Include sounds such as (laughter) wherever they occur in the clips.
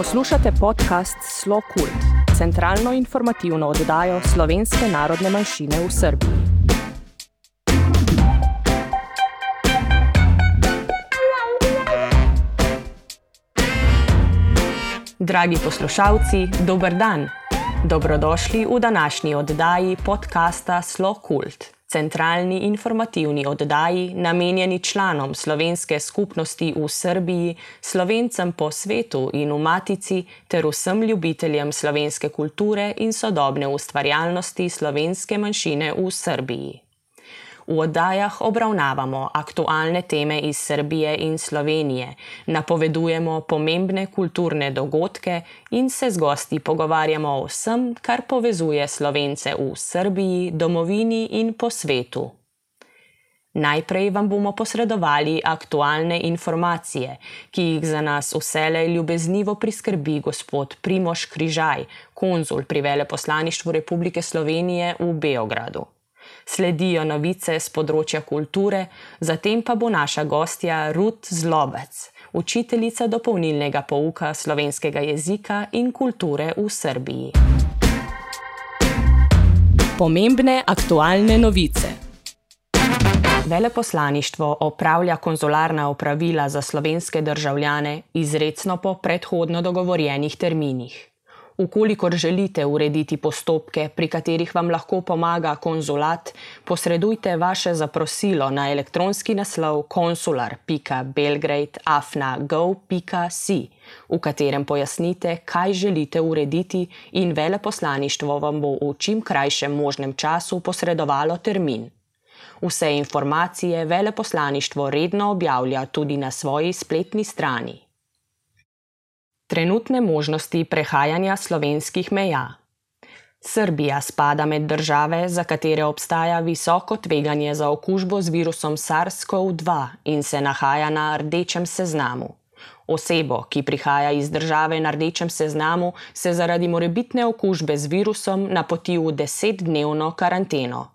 Poslušate podcast Slo Kult, centralno informativno oddajo slovenske narodne manjšine v Srbiji. Dragi poslušalci, dober dan. Dobrodošli v današnji oddaji podcasta Slo Kult centralni informativni oddaji, namenjeni članom slovenske skupnosti v Srbiji, slovencem po svetu in v Matici, ter vsem ljubiteljem slovenske kulture in sodobne ustvarjalnosti slovenske manjšine v Srbiji. V oddajah obravnavamo aktualne teme iz Srbije in Slovenije, napovedujemo pomembne kulturne dogodke in se z gosti pogovarjamo o vsem, kar povezuje slovence v Srbiji, domovini in po svetu. Najprej vam bomo posredovali aktualne informacije, ki jih za nas vselej ljubeznivo priskrbi gospod Primoš Križaj, konzul pri veleposlaništvu Republike Slovenije v Beogradu sledijo novice z področja kulture, zatem pa bo naša gostja Ruth Zlobec, učiteljica dopolnilnega pouka slovenskega jezika in kulture v Srbiji. Pomembne aktualne novice. Veleposlaništvo opravlja konzularna opravila za slovenske državljane izredno po predhodno dogovorjenih terminih. Ukolikor želite urediti postopke, pri katerih vam lahko pomaga konzulat, posredujte vaše zaprosilo na elektronski naslov konsular.belgrade.afna.gov.si, v katerem pojasnite, kaj želite urediti, in veleposlaništvo vam bo v čim krajšem možnem času posredovalo termin. Vse informacije veleposlaništvo redno objavlja tudi na svoji spletni strani. Trenutne možnosti prehajanja slovenskih meja. Srbija spada med države, za katere obstaja visoko tveganje za okužbo z virusom SARS-CoV-2 in se nahaja na rdečem seznamu. Osebo, ki prihaja iz države na rdečem seznamu, se zaradi morebitne okužbe z virusom napoti v desetdnevno karanteno.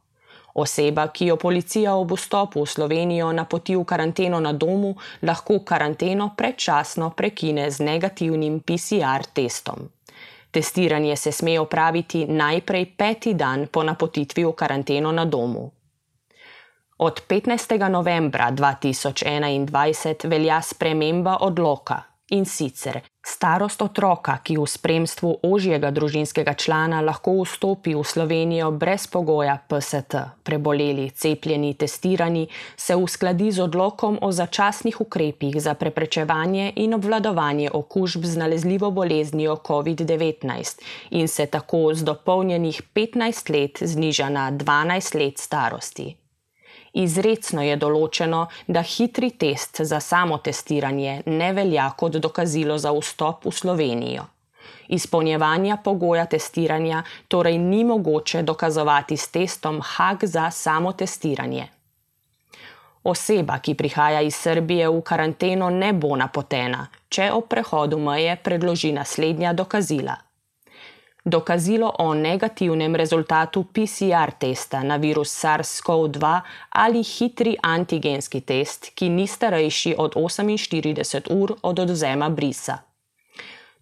Oseba, ki jo policija ob vstopu v Slovenijo napoti v karanteno na domu, lahko karanteno predčasno prekine z negativnim PCR testom. Testiranje se sme opraviti najprej peti dan po napotitvi v karanteno na domu. Od 15. novembra 2021 velja sprememba odloka in sicer Starost otroka, ki v spremstvu ožjega družinskega člana lahko vstopi v Slovenijo brez pogoja PST, preboleli, cepljeni, testirani, se uskladi z odlokom o začasnih ukrepih za preprečevanje in obvladovanje okužb z nalezljivo boleznijo COVID-19 in se tako z dopolnjenih 15 let zniža na 12 let starosti. Izredno je določeno, da hitri test za samo testiranje ne velja kot dokazilo za vstop v Slovenijo. Izpolnjevanja pogoja testiranja torej ni mogoče dokazovati s testom HAG za samo testiranje. Oseba, ki prihaja iz Srbije v karanteno, ne bo napotena, če ob prehodu meje predloži naslednja dokazila dokazilo o negativnem rezultatu PCR testa na virus SARS-CoV-2 ali hitri antigenski test, ki ni starejši od 48 ur od odzema brisa.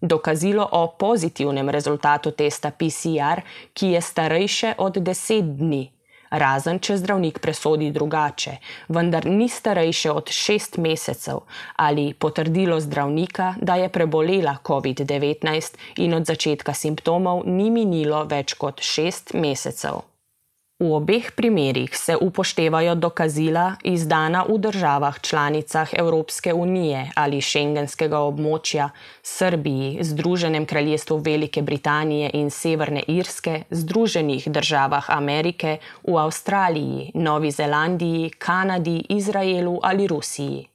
Dokazilo o pozitivnem rezultatu testa PCR, ki je starejše od 10 dni razen če zdravnik presodi drugače, vendar ni starejše od šest mesecev ali potrdilo zdravnika, da je prebolela COVID-19 in od začetka simptomov ni minilo več kot šest mesecev. V obeh primerih se upoštevajo dokazila izdana v državah članicah Evropske unije ali šengenskega območja, Srbiji, Združenem kraljestvu Velike Britanije in Severne Irske, Združenih državah Amerike, v Avstraliji, Novi Zelandiji, Kanadi, Izraelu ali Rusiji.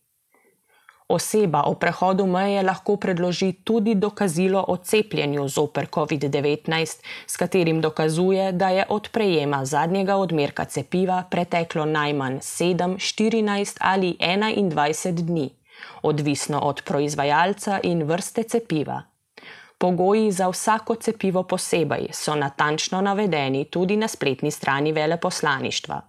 Oseba o prehodu meje lahko predloži tudi dokazilo o cepljenju zoper COVID-19, s katerim dokazuje, da je od prejema zadnjega odmerka cepiva preteklo najmanj 7, 14 ali 21 dni, odvisno od proizvajalca in vrste cepiva. Pogoji za vsako cepivo posebej so natančno navedeni tudi na spletni strani veleposlaništva.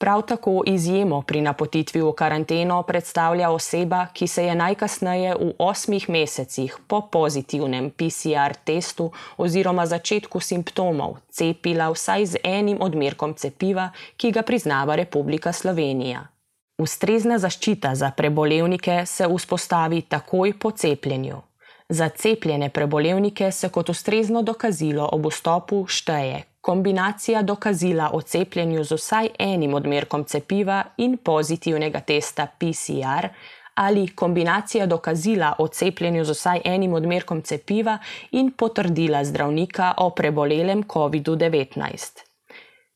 Prav tako izjemo pri napotitvi v karanteno predstavlja oseba, ki se je najkasneje v osmih mesecih po pozitivnem PCR testu oziroma začetku simptomov cepila vsaj z enim odmerkom cepiva, ki ga priznava Republika Slovenija. Ustrezna zaščita za prebolevnike se vzpostavi takoj po cepljenju. Za cepljene prebolevnike se kot ustrezno dokazilo ob vstopu šteje kombinacija dokazila o cepljenju z vsaj enim odmerkom cepiva in pozitivnega testa PCR ali kombinacija dokazila o cepljenju z vsaj enim odmerkom cepiva in potrdila zdravnika o prebolelem COVID-19.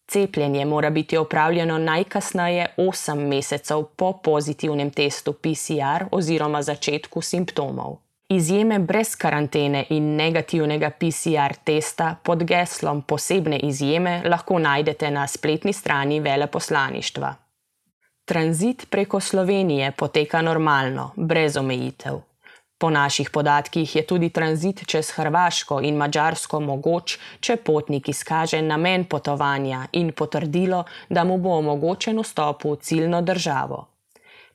Cepljenje mora biti opravljeno najkasneje 8 mesecev po pozitivnem testu PCR oziroma začetku simptomov. Izjeme brez karantene in negativnega PCR testa pod geslom posebne izjeme lahko najdete na spletni strani veleposlaništva. Tranzit preko Slovenije poteka normalno, brez omejitev. Po naših podatkih je tudi tranzit čez Hrvaško in Mačarsko mogoč, če potnik izkaže namen potovanja in potrdilo, da mu bo omogočen vstop v ciljno državo.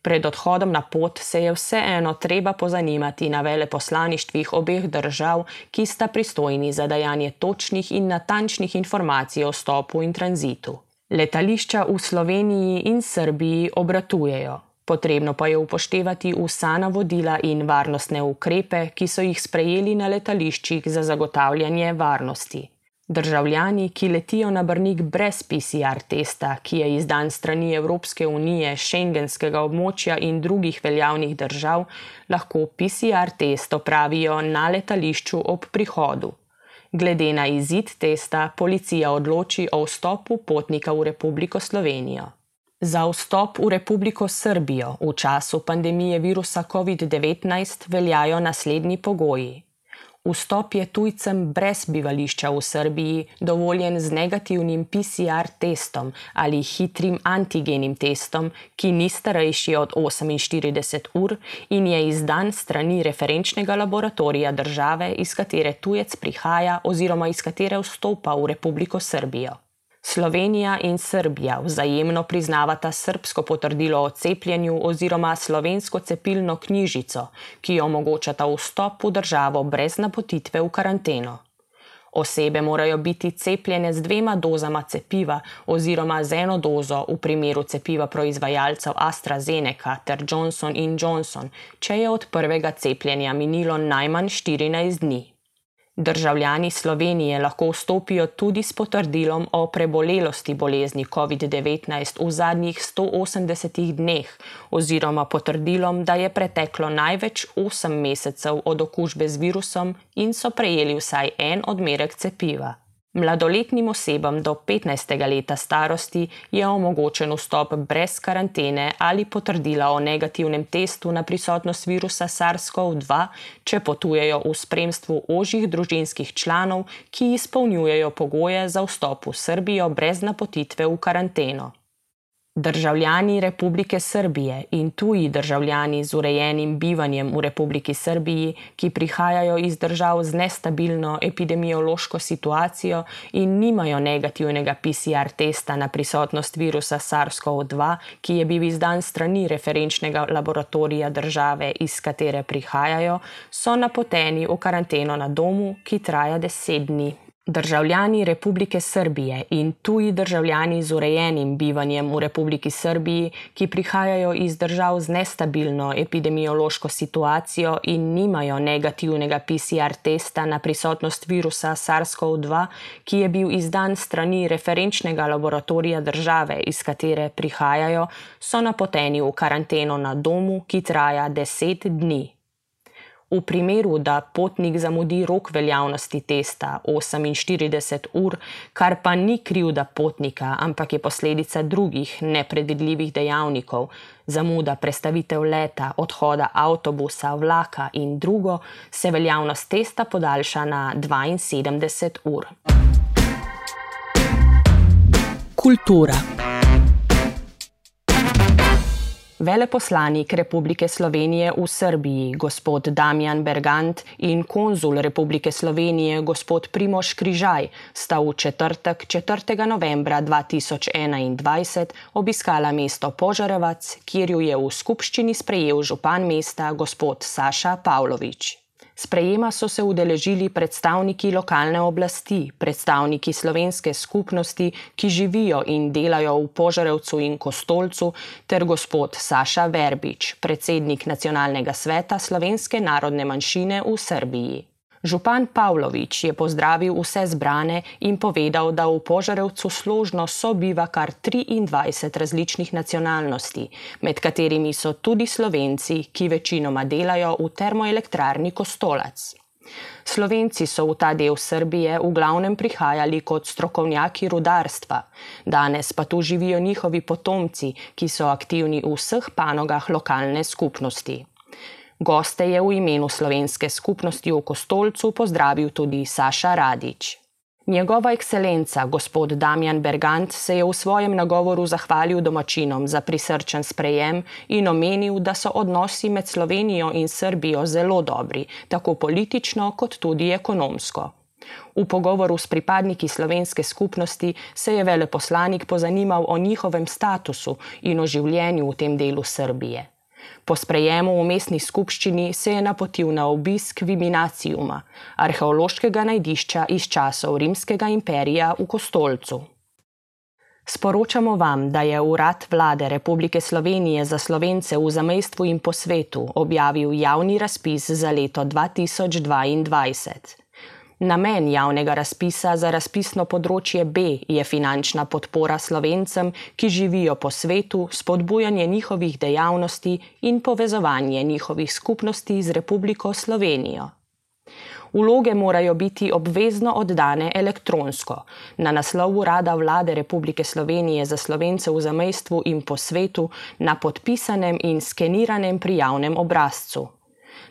Pred odhodom na pot se je vseeno treba pozanimati na veleposlaništvih obeh držav, ki sta pristojni za dajanje točnih in natančnih informacij o stopu in tranzitu. Letališča v Sloveniji in Srbiji obratujejo. Potrebno pa je upoštevati vsa navodila in varnostne ukrepe, ki so jih sprejeli na letališčih za zagotavljanje varnosti. Državljani, ki letijo na Brnik brez PCR testa, ki je izdan strani Evropske unije, šengenskega območja in drugih veljavnih držav, lahko PCR test opravijo na letališču ob prihodu. Glede na izid testa, policija odloči o vstopu potnika v Republiko Slovenijo. Za vstop v Republiko Srbijo v času pandemije virusa COVID-19 veljajo naslednji pogoji. Vstop je tujcem brez bivališča v Srbiji dovoljen z negativnim PCR testom ali hitrim antigenim testom, ki ni starejši od 48 ur in je izdan strani referenčnega laboratorija države, iz katere tujec prihaja oziroma iz katere vstopa v Republiko Srbijo. Slovenija in Srbija vzajemno priznavata srbsko potrdilo o cepljenju oziroma slovensko cepilno knjižico, ki omogočata vstop v državo brez napotitve v karanteno. Osebe morajo biti cepljene z dvema dozama cepiva oziroma z eno dozo v primeru cepiva proizvajalcev AstraZeneca ter Johnson Johnson, če je od prvega cepljenja minilo najmanj 14 dni. Državljani Slovenije lahko vstopijo tudi s potrdilom o prebolelosti bolezni COVID-19 v zadnjih 180 dneh oziroma potrdilom, da je preteklo največ 8 mesecev od okužbe z virusom in so prejeli vsaj en odmerek cepiva. Mladoletnim osebam do 15. leta starosti je omogočen vstop brez karantene ali potrdila o negativnem testu na prisotnost virusa SARS-CoV-2, če potujejo v spremstvu ožjih družinskih članov, ki izpolnjujejo pogoje za vstop v Srbijo brez napotitve v karanteno. Državljani Republike Srbije in tuji državljani z urejenim bivanjem v Republiki Srbiji, ki prihajajo iz držav z nestabilno epidemiološko situacijo in nimajo negativnega PCR testa na prisotnost virusa SARS-CoV-2, ki je bil izdan strani referenčnega laboratorija države, iz katere prihajajo, so napoteni v karanteno na domu, ki traja deset dni. Državljani Republike Srbije in tuji državljani z urejenim bivanjem v Republiki Srbiji, ki prihajajo iz držav z nestabilno epidemiološko situacijo in nimajo negativnega PCR testa na prisotnost virusa SARS-CoV-2, ki je bil izdan strani referenčnega laboratorija države, iz katere prihajajo, so napoteni v karanteno na domu, ki traja deset dni. V primeru, da potnik zamudi rok veljavnosti testa 48 ur, kar pa ni krivda potnika, ampak je posledica drugih nepredvidljivih dejavnikov, zamuda prestavitev leta, odhoda avtobusa, vlaka in drugo, se veljavnost testa podaljša na 72 ur. Kultura. Veleposlanik Republike Slovenije v Srbiji, gospod Damjan Bergant in konzul Republike Slovenije, gospod Primoš Križaj, sta v četrtek 4. novembra 2021 obiskala mesto Požarevac, kjer jo je v skupščini sprejel župan mesta gospod Saša Pavlović. Sprejema so se udeležili predstavniki lokalne oblasti, predstavniki slovenske skupnosti, ki živijo in delajo v Požarevcu in Kostolcu, ter gospod Saša Verbič, predsednik nacionalnega sveta slovenske narodne manjšine v Srbiji. Župan Pavlović je pozdravil vse zbrane in povedal, da v Požarevcu složno sobiva kar 23 različnih nacionalnosti, med katerimi so tudi Slovenci, ki večinoma delajo v termoelektrarni Kostolac. Slovenci so v ta del Srbije v glavnem prihajali kot strokovnjaki rudarstva, danes pa tu živijo njihovi potomci, ki so aktivni v vseh panogah lokalne skupnosti. Goste je v imenu slovenske skupnosti v Kostolcu pozdravil tudi Saša Radič. Njegova ekscelenca, gospod Damjan Bergant, se je v svojem nagovoru zahvalil domačinom za prisrčen sprejem in omenil, da so odnosi med Slovenijo in Srbijo zelo dobri, tako politično kot tudi ekonomsko. V pogovoru s pripadniki slovenske skupnosti se je veleposlanik pozanimal o njihovem statusu in o življenju v tem delu Srbije. Po sprejemu v mestni skupščini se je napotil na obisk Viminacijuma, arheološkega najdišča iz časov Rimskega imperija v Kostolcu. Sporočamo vam, da je Urad Vlade Republike Slovenije za slovence v zamestvu in po svetu objavil javni razpis za leto 2022. Namen javnega razpisa za razpisno področje B je finančna podpora slovencem, ki živijo po svetu, spodbujanje njihovih dejavnosti in povezovanje njihovih skupnosti z Republiko Slovenijo. Vloge morajo biti obvezno oddane elektronsko na naslov Urada Vlade Republike Slovenije za slovence v zamestvu in po svetu na podpisanem in skeniranem prijavnem obrazcu.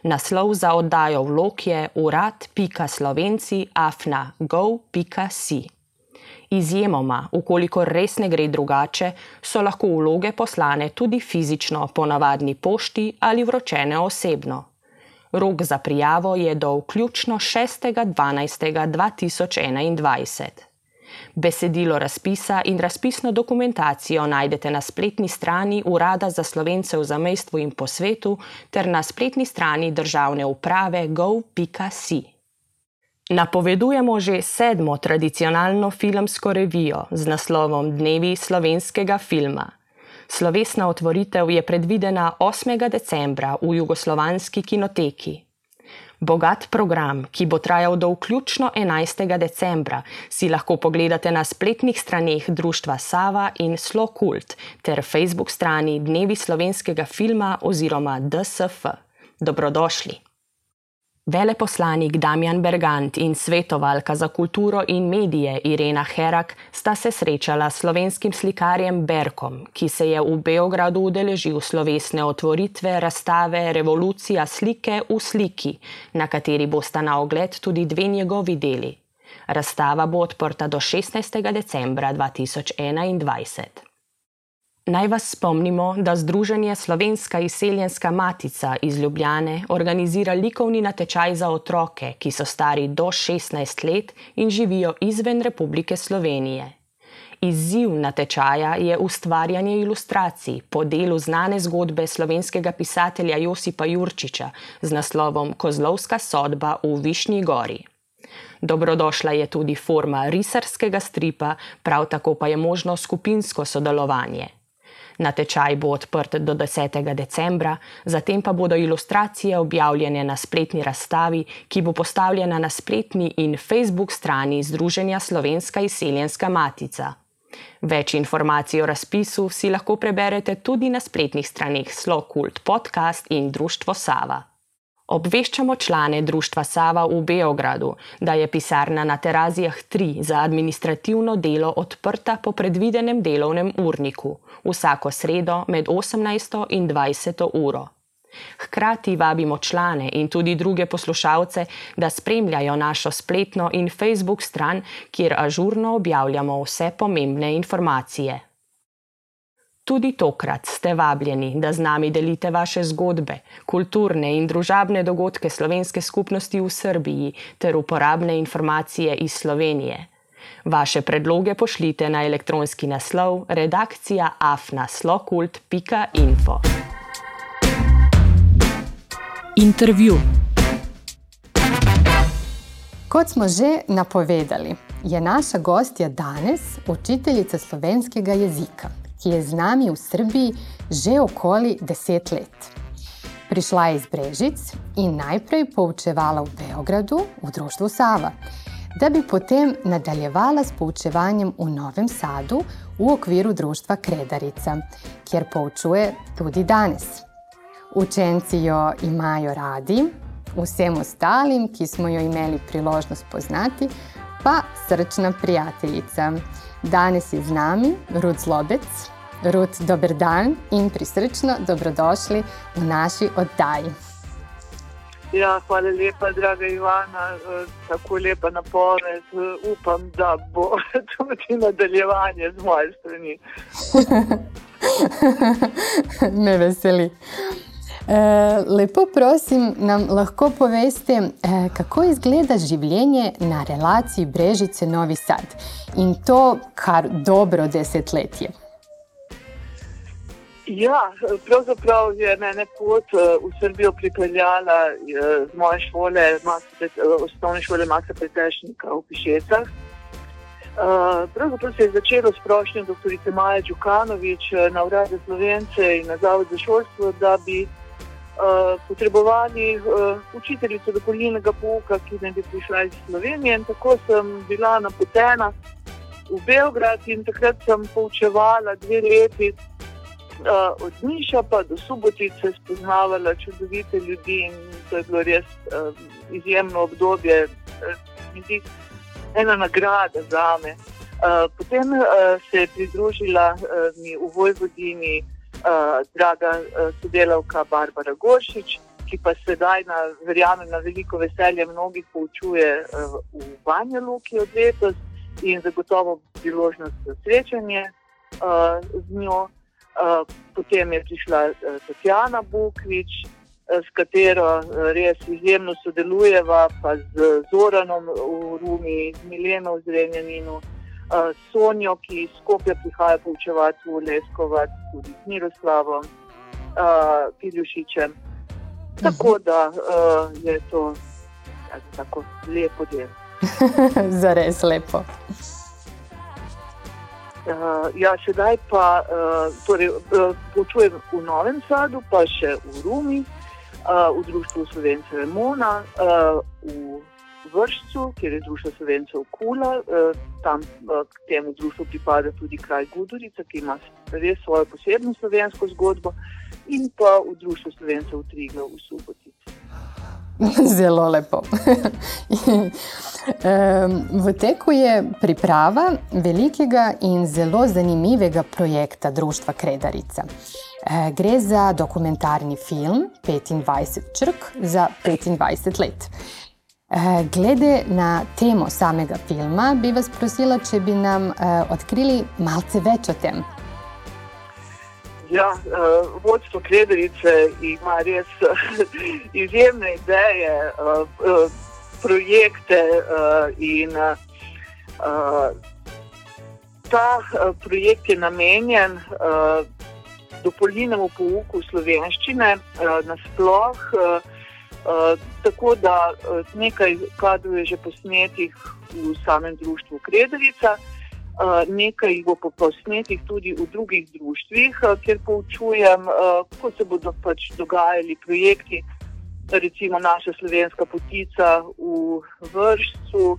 Naslov za oddajo vlog je urad.slovenci.afna.gov.si. Izjemoma, ukolikor res ne gre drugače, so lahko vloge poslane tudi fizično po navadni pošti ali vročene osebno. Rok za prijavo je do vključno 6.12.2021. Besedilo razpisa in razpisno dokumentacijo najdete na spletni strani Urada za slovence v zamestvu in po svetu ter na spletni strani državne uprave gov.si. Napovedujemo že sedmo tradicionalno filmsko revijo z naslovom Dnevi slovenskega filma. Slovesna otvoritev je predvidena 8. decembra v Jugoslovanski kinoteki. Bogat program, ki bo trajal do vključno 11. decembra, si lahko pogledate na spletnih straneh Društva Sava in Slokult ter Facebook strani Dnevi slovenskega filma oziroma DSF. Dobrodošli! Veleposlanik Damjan Bergant in svetovalka za kulturo in medije Irena Herak sta se srečala s slovenskim slikarjem Berkom, ki se je v Beogradu udeležil slovesne otvoritve razstave Revolucija slike v sliki, na kateri bosta na ogled tudi dve njegovi deli. Razstava bo odprta do 16. decembra 2021. Naj vas spomnimo, da Združenje Slovenska izseljenska matica iz Ljubljane organizira likovni natečaj za otroke, ki so stari do 16 let in živijo izven Republike Slovenije. Izziv natečaja je ustvarjanje ilustracij po delu znane zgodbe slovenskega pisatelja Josipa Jurčiča z naslovom Kozlovska sodba v Višnji gori. Dobrodošla je tudi forma risarskega stripa, prav tako pa je možno skupinsko sodelovanje. Natečaj bo odprt do 10. decembra, zatem pa bodo ilustracije objavljene na spletni razstavi, ki bo postavljena na spletni in Facebook strani Združenja Slovenska izseljenska matica. Več informacij o razpisu si lahko preberete tudi na spletnih straneh Slokult podcast in Društvo Sava. Obveščamo člane Društva Sava v Beogradu, da je pisarna na Terazijah 3 za administrativno delo odprta po predvidenem delovnem urniku, vsako sredo med 18 in 20 uro. Hkrati vabimo člane in tudi druge poslušalce, da spremljajo našo spletno in Facebook stran, kjer ažurno objavljamo vse pomembne informacije. Tudi tokrat ste vabljeni, da z nami delite vaše zgodbe, kulturne in družabne dogodke slovenske skupnosti v Srbiji ter uporabne informacije iz Slovenije. Vaše predloge pošljite na elektronski naslov redakcija afnaslokult.info. Intervju. Kot smo že napovedali, je naša gostja danes učiteljica slovenskega jezika, ki je z nami v Srbiji že okoli deset let. Prišla je iz Brežic in najprej poučevala v Beogradu v društvu Sava, da bi potem nadaljevala s poučevanjem v Novem Sadu v okviru društva Kredarica, kjer poučuje tudi danes. Učenci jo imajo radi, vsem ostalim, ki smo jo imeli priložnost poznati, pa srčna prijateljica. Danes je z nami Rud Zlobec. Rud, dober dan in prisrčno dobrodošli v naši oddaji. Ja, hvala lepa, draga Ivana, tako lepa napoved. Upam, da bo (laughs) tudi nadaljevanje z moje strani. (laughs) Me veseli. Eh, lepo prosim, nam lahko poveste, eh, kako izgleda življenje na relaciji Brežice-Novi Sad in to kar dobro desetletje. Ja, pravzaprav je mene pot eh, v Srbijo pripeljala z moje šole, osnovne šole Masa Petešnika v Pišecah. Pravzaprav se je začelo s prošnjo dr. Maja Đukanovič na urade Slovence in na Zavod za šolstvo, da bi potrebovali uh, učiteljico dopolnilnega pouka, ki naj bi prišla iz Slovenije. In tako sem bila napotena v Beograd in takrat sem poučevala dve leti. Uh, od Miša pa do Subotice spoznavala čudovite ljudi in to je bilo res uh, izjemno obdobje, uh, ena nagrada za me. Uh, potem uh, se je pridružila uh, mi v Vojvodini uh, uh, draga uh, sodelavka Barbara Goršič, ki pa sedaj, na, verjamem, na veliko veselje mnogih poučuje uh, v Banja Luki od letos in zagotovo priložnost za srečanje uh, z njo. Uh, potem je prišla uh, Tatjana Bukvič, uh, s katero res izjemno sodelujeva, pa z Zoranom v Rumi, z Mileno v Zrenjaninu uh, Sonjo, ki iz Skopja prihaja poučevati v Leskovac, tudi z Miroslavom, uh, Piljušičem. Tako da uh, je to ja, tako lepo delo. (laughs) Zares lepo. Uh, ja, sedaj pa uh, torej, uh, poučujem v Novem Sadu, pa še v Rumi, uh, v Društvu Slovencev Mona, uh, v vršcu, kjer je društvo Slovencev Kula, eh, tam eh, k temu društvu pripada tudi kraj Gudurica, ki ima res svojo posebno slovensko zgodbo, in pa v društvu Slovencev Trigla v Subotici. (laughs) Zelo lepo. (laughs) v teku je priprava velikega in zelo zanimivega projekta Društva Kredarica. Eh, gre za dokumentarni film 25 črk za 25 let. Eh, glede na temo samega filma, bi vas prosila, če bi nam uh, odkrili malce več o tem. Ja, uh, vodstvo Krederice ima res (laughs) izjemne ideje, uh, uh, projekte uh, in uh, ta uh, projekt je namenjen uh, dopolnilnemu pouku slovenščine uh, nasplošno. Uh, Eh, tako da uh, nekaj kadrov je že posnetih v samem društvu Krederica, uh, nekaj jih bo posnetih tudi v drugih društvih, uh, kjer poučujem, uh, kako se bodo pač dogajali projekti. Recimo naša slovenska potica v vršcu,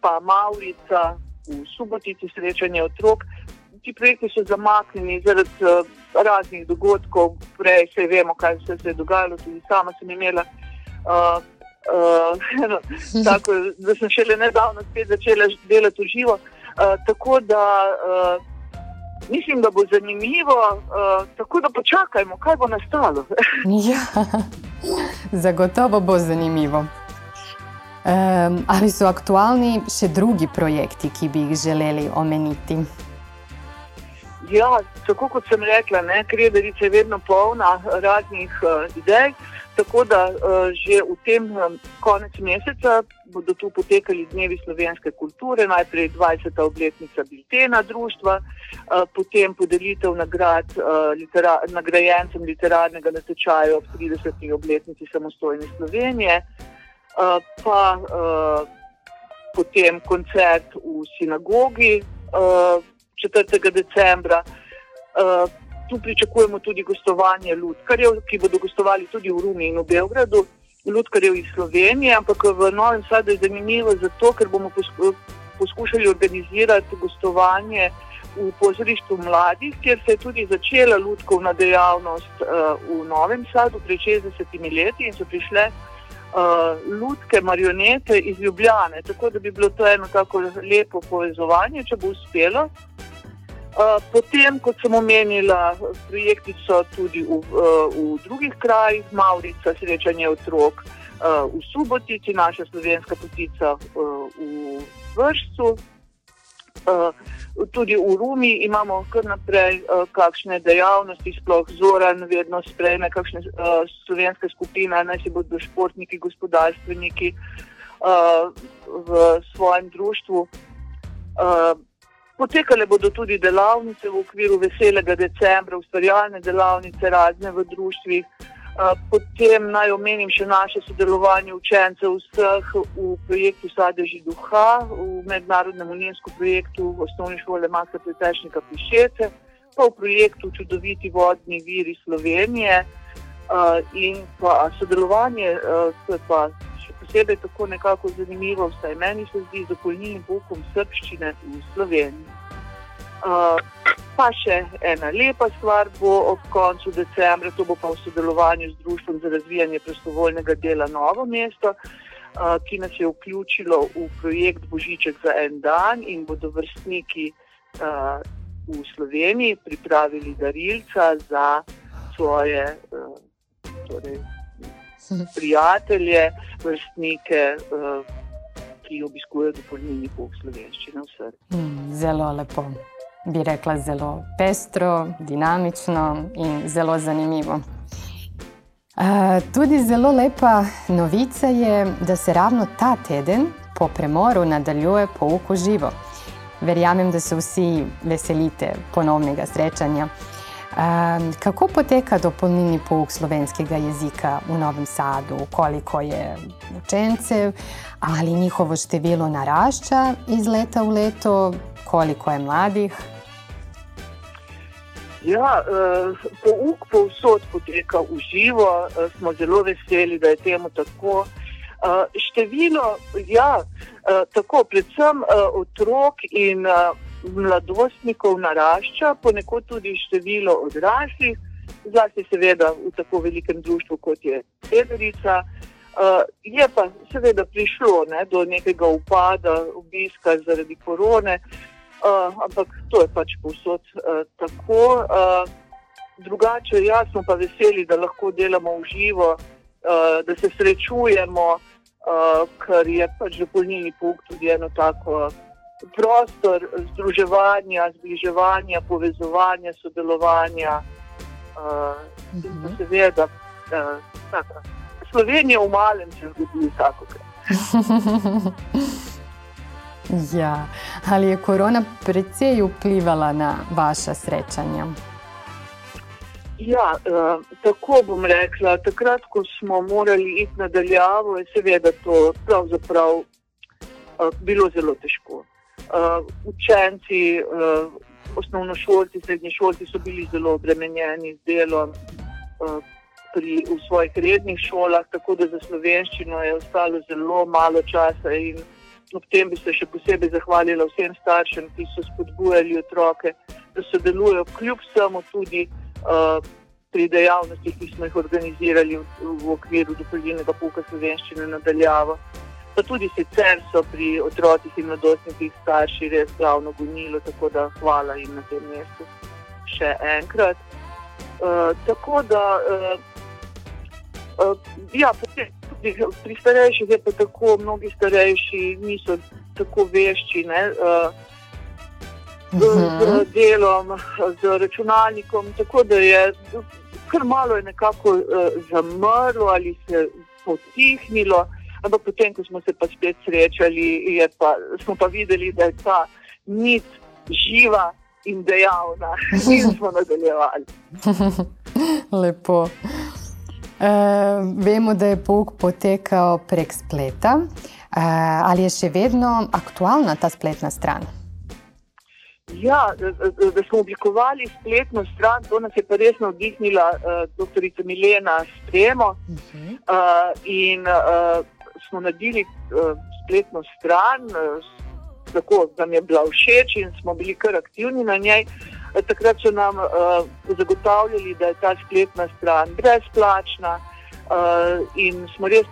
pa Maurica v Subotici, srečanje otrok. Ti projekti so zamaknjeni zaradi uh, raznih dogodkov, prej se vemo, kaj se je dogajalo, tudi sama sem imela uh, Uh, uh, (laughs) tako, da sem šele nedavno spet začela delati v živo. Uh, tako da uh, mislim, da bo zanimivo, uh, tako da počakajmo, kaj bo nastalo. (laughs) ja, zagotovo bo zanimivo. Um, ali so aktualni še drugi projekti, ki bi jih želeli omeniti? Ja, tako kot sem rekla, krederica je vedno polna raznih uh, idej. Tako da uh, že v tem um, konec meseca bodo tu potekali dnevi slovenske kulture, najprej 20. obletnica Biltena društva, uh, potem podelitev nagrad litera nagrajencem literarnega natečaja ob 30. obletnici samostojne Slovenije, pa potem koncert v sinagogi uh, 4. decembra. Tu pričakujemo tudi gostovanje Ludkarjev, ki bodo gostovali tudi v Rumi in v Beogradu, Ludkarjev iz Slovenije, ampak v Novem Sadu je zanimivo zato, ker bomo poskušali organizirati gostovanje v pozorišču mladih, kjer se je tudi začela Ludkovna dejavnost uh, v Novem Sadu pred 60 leti in so prišle uh, Ludke marionete iz Ljubljane, tako da bi bilo to eno tako lepo povezovanje, če bo uspelo. Potem, kot sem omenila, projekti so tudi v, v drugih krajih, Maurica, srečanje otrok v Subotici, naša slovenska potica v vrstu. Tudi v Rumi imamo kar naprej kakšne dejavnosti, sploh Zoran vedno sprejme kakšne slovenske skupine, naj si bodo športniki, gospodarstveniki v svojem društvu. Potekale bodo tudi delavnice v okviru veselega decembra, ustvarjalne delavnice, razne v društvih. Potem naj omenim še naše sodelovanje učencev vseh v projektu Sadeži duha, v mednarodnem uninskem projektu osnovne šole Maska Pretečnika Pišece, pa v projektu Čudoviti vodni viri Slovenije in pa sodelovanje, to je pa posebej tako nekako zanimivo, vsaj meni se zdi, z dopolnilnim poukom srščine v Sloveniji. Uh, pa še ena lepa stvar bo ob koncu decembra, to bo pa v sodelovanju z Društvom za razvijanje prostovoljnega dela Novo mesto, uh, ki nas je vključilo v projekt Božiček za en dan in bodo vrstniki uh, v Sloveniji pripravili darilca za svoje uh, torej, prijatelje, vrstnike, uh, ki obiskujejo dopolnilni pouk slovenščine. Mm, zelo lepo, bi rekla, zelo pestro, dinamično in zelo zanimivo. Uh, tudi zelo lepa novica je, da se ravno ta teden po premoru nadaljuje pouk v živo. Verjamem, da se vsi veselite ponovnega srečanja. Kako poteka dopolnilni pouk slovenskega jezika v Novem Sadu, koliko je učencev, ali njihovo število narašča iz leta v leto, koliko je mladih? Ja, uh, pouk povsod poteka v živo, uh, smo zelo veseli, da je temu tako. Uh, število, ja, uh, tako, predvsem uh, otrok in uh, mladostnikov narašča, ponekod tudi število odraslih, zlasti seveda v tako velikem društvu kot je Federica. Uh, je pa seveda prišlo ne, do nekega upada obiska zaradi korone, uh, ampak to je pač povsod uh, tako. Uh, drugače, jaz smo pa veseli, da lahko delamo v živo, uh, da se srečujemo, uh, ker je pač dopolnilni pouk tudi eno tako prostor združevanja, zbliževanja, povezovanja, sodelovanja. Uh, uh -huh. Seveda, uh, Slovenija v malem se zgodi vsakokrat. (laughs) ja. Ali je korona precej vplivala na vaša srečanja? Ja, uh, tako bom rekla. Takrat, ko smo morali iti nadaljavo, je seveda to pravzaprav uh, bilo zelo težko uh, učenci, uh, osnovnošolci, srednješolci so bili zelo obremenjeni z delom uh, pri, v svojih rednih šolah, tako da za slovenščino je ostalo zelo malo časa. Ob tem bi se še posebej zahvalila vsem staršem, ki so spodbujali otroke, da sodelujo kljub vsemu tudi uh, pri dejavnostih, ki smo jih organizirali v, v okviru dopolnilnega pouka slovenščine nadaljavo pa tudi sicer so pri otrocih in mladostnikih starši res glavno gonilo, tako da hvala jim na tem mestu še enkrat. Uh, tako da, uh, uh, ja, tudi pri starejših je pa tako, mnogi starejši niso tako vešči. Uh, z, z delom, z računalnikom. Tako da je kar malo je nekako uh, zamrlo ali se potihnilo. Ampak potem, ko smo se pa spet srečali, pa, smo pa videli, da je ta nit živa in dejavna, (laughs) in smo nadaljevali. (laughs) Lepo. E, vemo, da je pouk potekal prek spleta. E, ali je še vedno aktualna ta spletna stran? Ja, da smo oblikovali spletno stran, to nas je pa res navdihnila uh, dr. Milena Stremo. Uh -huh. uh, in uh, smo naredili uh, spletno stran, uh, tako da nam je bila všeč in smo bili kar aktivni na njej. Uh, takrat so nam uh, zagotavljali, da je ta spletna stran brezplačna uh, in smo res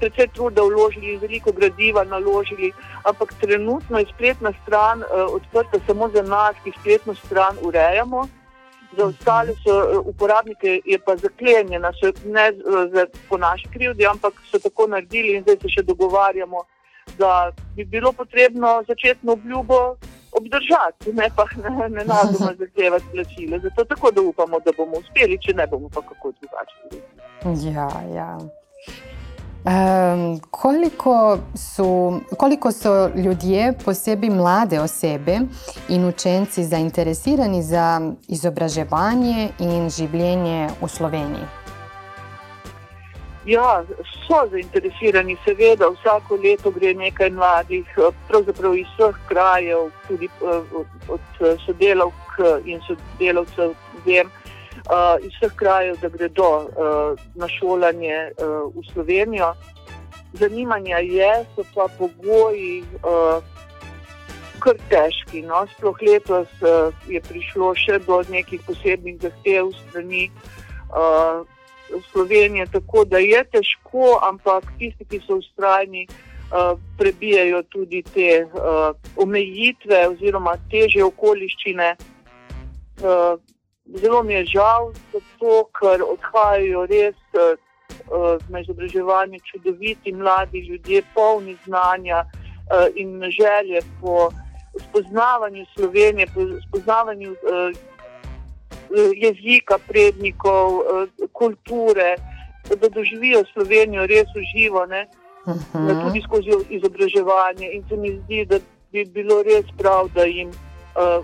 precej truda vložili in veliko gradiva naložili, ampak trenutno je spletna stran uh, odprta samo za nas, ki spletno stran urejamo. Za ostale so, uporabnike je pa zaklenjena, so ne za, po naši krivdi, ampak so tako naredili in zdaj se še dogovarjamo, da bi bilo potrebno začetno obljubo obdržati, ne pa ne, ne nazadnje (laughs) zahtevati plačila. Zato tako da upamo, da bomo uspeli, če ne bomo pa kako drugače. Ja, ja. Um, koliko, so, koliko so ljudje, posebej mlade osebe in učenci, zainteresirani za izobraževanje in življenje v Sloveniji? Ja, so zainteresirani, seveda, vsako leto gre nekaj mladih, pravzaprav iz vseh krajev, tudi od sodelavk in sodelavcev, vem, uh, iz vseh krajev, da gredo uh, na šolanje uh, v Slovenijo. Zanimanja je, so pa pogoji uh, kar težki. No? Sploh letos uh, je prišlo še do nekih posebnih zahtev strani uh, Slovenije, tako da je težko, ampak tisti, ki so ustrajni. Uh, prebijajo tudi te uh, omejitve, oziroma teže okoliščine, uh, zelo mi je žal, zato, ker odhajajo res na izobraževanje čudoviti mladi ljudje, polni znanja uh, in želje po spoznavanju Slovenije, po spoznavanju jezika prednikov, kulture, da doživijo Slovenijo res uživo, uh -huh. tudi skozi izobraževanje. In se mi zdi, da bi bilo res prav, da jim uh,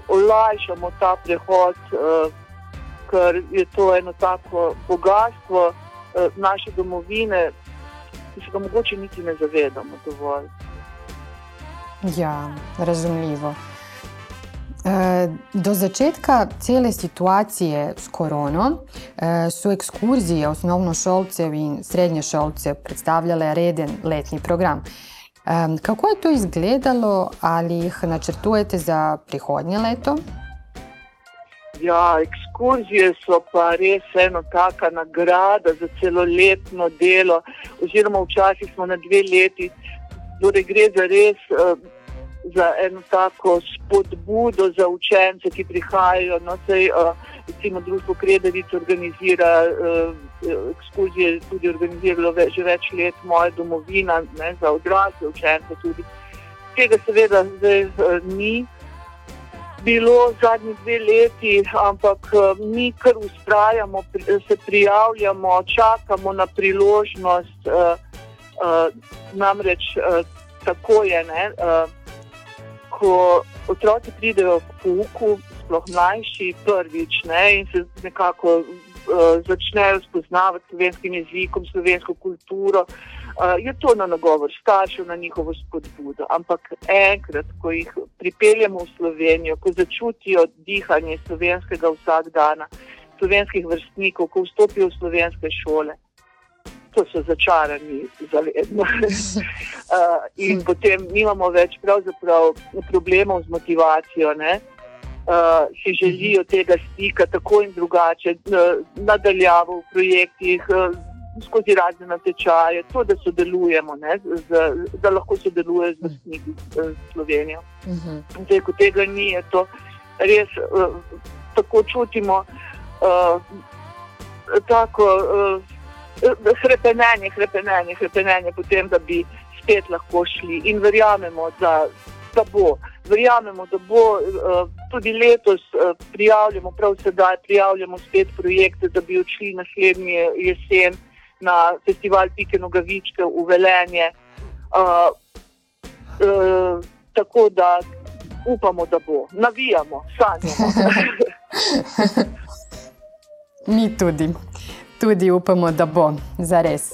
olajšamo ta prehod. Uh, ker je to eno tako bogatstvo eh, naše domovine, ki se ga mogoče niti ne zavedamo dovolj. Ja, razumljivo. Eh, do začetka cele situacije s korono eh, so ekskurzije osnovnošolcev in srednješolcev predstavljale reden letni program. Kako je to izgledalo, ali jih načrtujete za prihodnje leto? Ja, ekskurzije so pa res ena taka nagrada za celoletno delo, oziroma včasih smo na dve leti. Torej, gre za res uh, za eno tako spodbudo za učence, ki prihajajo. No, sej, uh, recimo, društvo Kredavic organizira uh, ekskurzije, tudi organiziralo ve, že več let moja domovina ne, za odrasle učence. Tudi. Tega seveda zdaj uh, ni bilo zadnji dve leti, ampak eh, mi kar ustrajamo, se prijavljamo, čakamo na priložnost. Uh, uh, namreč tako je, ne, ko otroci pridejo k pouku, sploh mlajši, prvič ne, in se nekako začnejo spoznavati slovenskim jezikom, slovensko kulturo. Uh, je to na nagovor staršev, na njihovo spodbudo. Ampak enkrat, ko jih pripeljemo v Slovenijo, ko začutijo dihanje slovenskega vsakdana, slovenskih vrstnikov, ko vstopijo v slovenske šole, to so začarani za vedno. uh, (laughs) in potem nimamo več problemov z motivacijo. Ne? Uh, si želijo tega stika tako in drugače, uh, nadaljavo v projektih, uh, skozi razne natečaje, to, da sodelujemo, ne, z, da lahko sodeluje z vrstniki Slovenijo. Uh mhm. -huh. Zdaj, ko tega ni, je to res uh, tako čutimo. Uh, tako uh, hrepenenje, hrepenenje, hrepenenje, potem, da bi spet lahko šli in verjamemo, da, da bo. verjamemo, da bo uh, tudi letos uh, prijavljamo, prav sedaj prijavljamo spet projekte, da bi odšli naslednji jesen na festival Pike Nogavičke v Velenje. Uh, uh, tako da upamo, da bo, navijamo, sanjamo. (laughs) Mi tudi, tudi upamo, da bo, za res.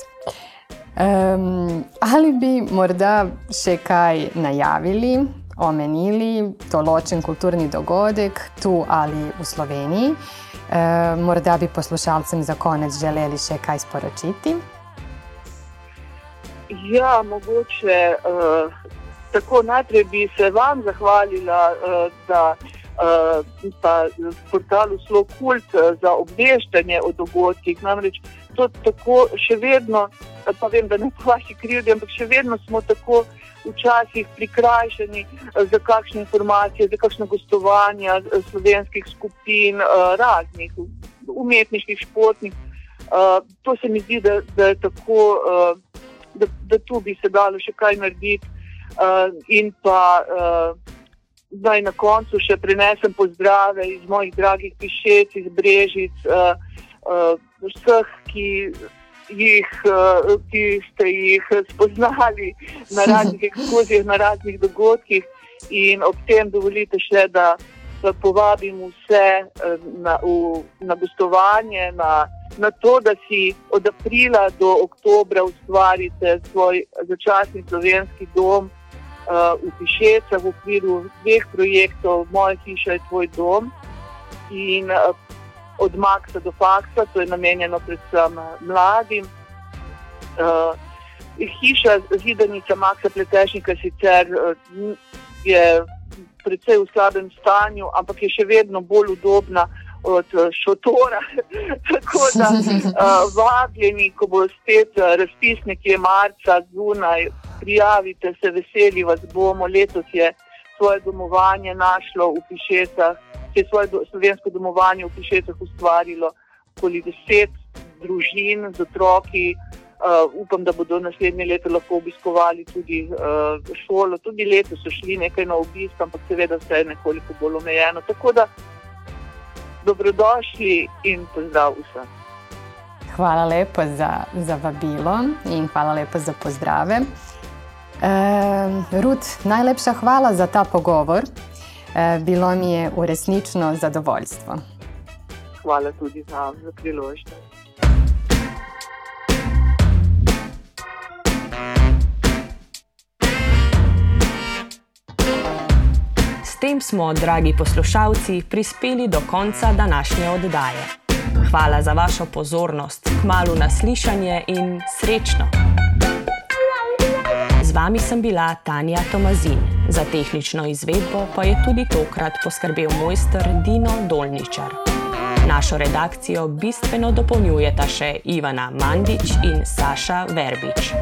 Um, ali bi morda še kaj najavili, omenili, določen kulturni dogodek tu ali v Sloveniji? Um, morda bi poslušalcem za konec želeli še kaj sporočiti? Ja, mogoče. Uh, tako najprej bi se vam zahvalila, uh, da uh, pa portalu Slo Kult uh, za obveščanje o dogodkih. Namreč to tako še vedno, pa vem, da ne po vaši krivdi, ampak še vedno smo tako včasih prikrajšani uh, za kakšne informacije, za kakšne gostovanja uh, slovenskih skupin, uh, raznih umetniških, športnih. To se mi zdi, da, da je tako, da, da tu bi se dalo še kaj narediti. In pa zdaj na koncu še prenesem pozdrave iz mojih dragih pišec, iz Brežic, vseh, ki, jih, uh, ki ste jih spoznali na raznih ekskurzijah, na raznih dogodkih. In ob tem dovolite še, da, povabim vse uh, na, v, na gostovanje. Na, Na to, da si od aprila do oktobra ustvarite svoj začasni slovenski dom, uh, v Pišeca v okviru dveh projektov Moja hiša je tvoj dom in uh, od Maxa do Faksa, to je namenjeno predvsem mladim. Uh, hiša zidanica Maxa Pletešnika sicer uh, je precej v slabem stanju, ampak je še vedno bolj udobna od šotora. (laughs) Tako da uh, (laughs) vabljeni, ko bo spet razpis nekje marca zunaj prijavite se, veseli vas bomo. Letos je svoje domovanje našlo v Pišecah, je svoje do, slovensko domovanje v Pišecah ustvarilo okoli deset družin z otroki. Uh, upam, da bodo naslednje leto lahko obiskovali tudi uh, šolo. Tudi letos so šli nekaj na obisk, ampak seveda vse je nekoliko bolj omejeno. Tako da dobrodošli in pozdrav vsem. Hvala lepo za, za vabilo in hvala lepo za pozdrave. Uh, Rud, najlepša hvala za ta pogovor. Uh, bilo mi je resnično zadovoljstvo. Hvala tudi za, za priložnost. S tem smo, dragi poslušalci, prispeli do konca današnje oddaje. Hvala za vašo pozornost, kmalo naslišanje in srečno! Z vami sem bila Tanja Tomazin, za tehnično izvedbo pa je tudi tokrat poskrbel mojster Dino Dolničar. Našo redakcijo bistveno dopolnjujeta še Ivana Mandič in Saša Verbič.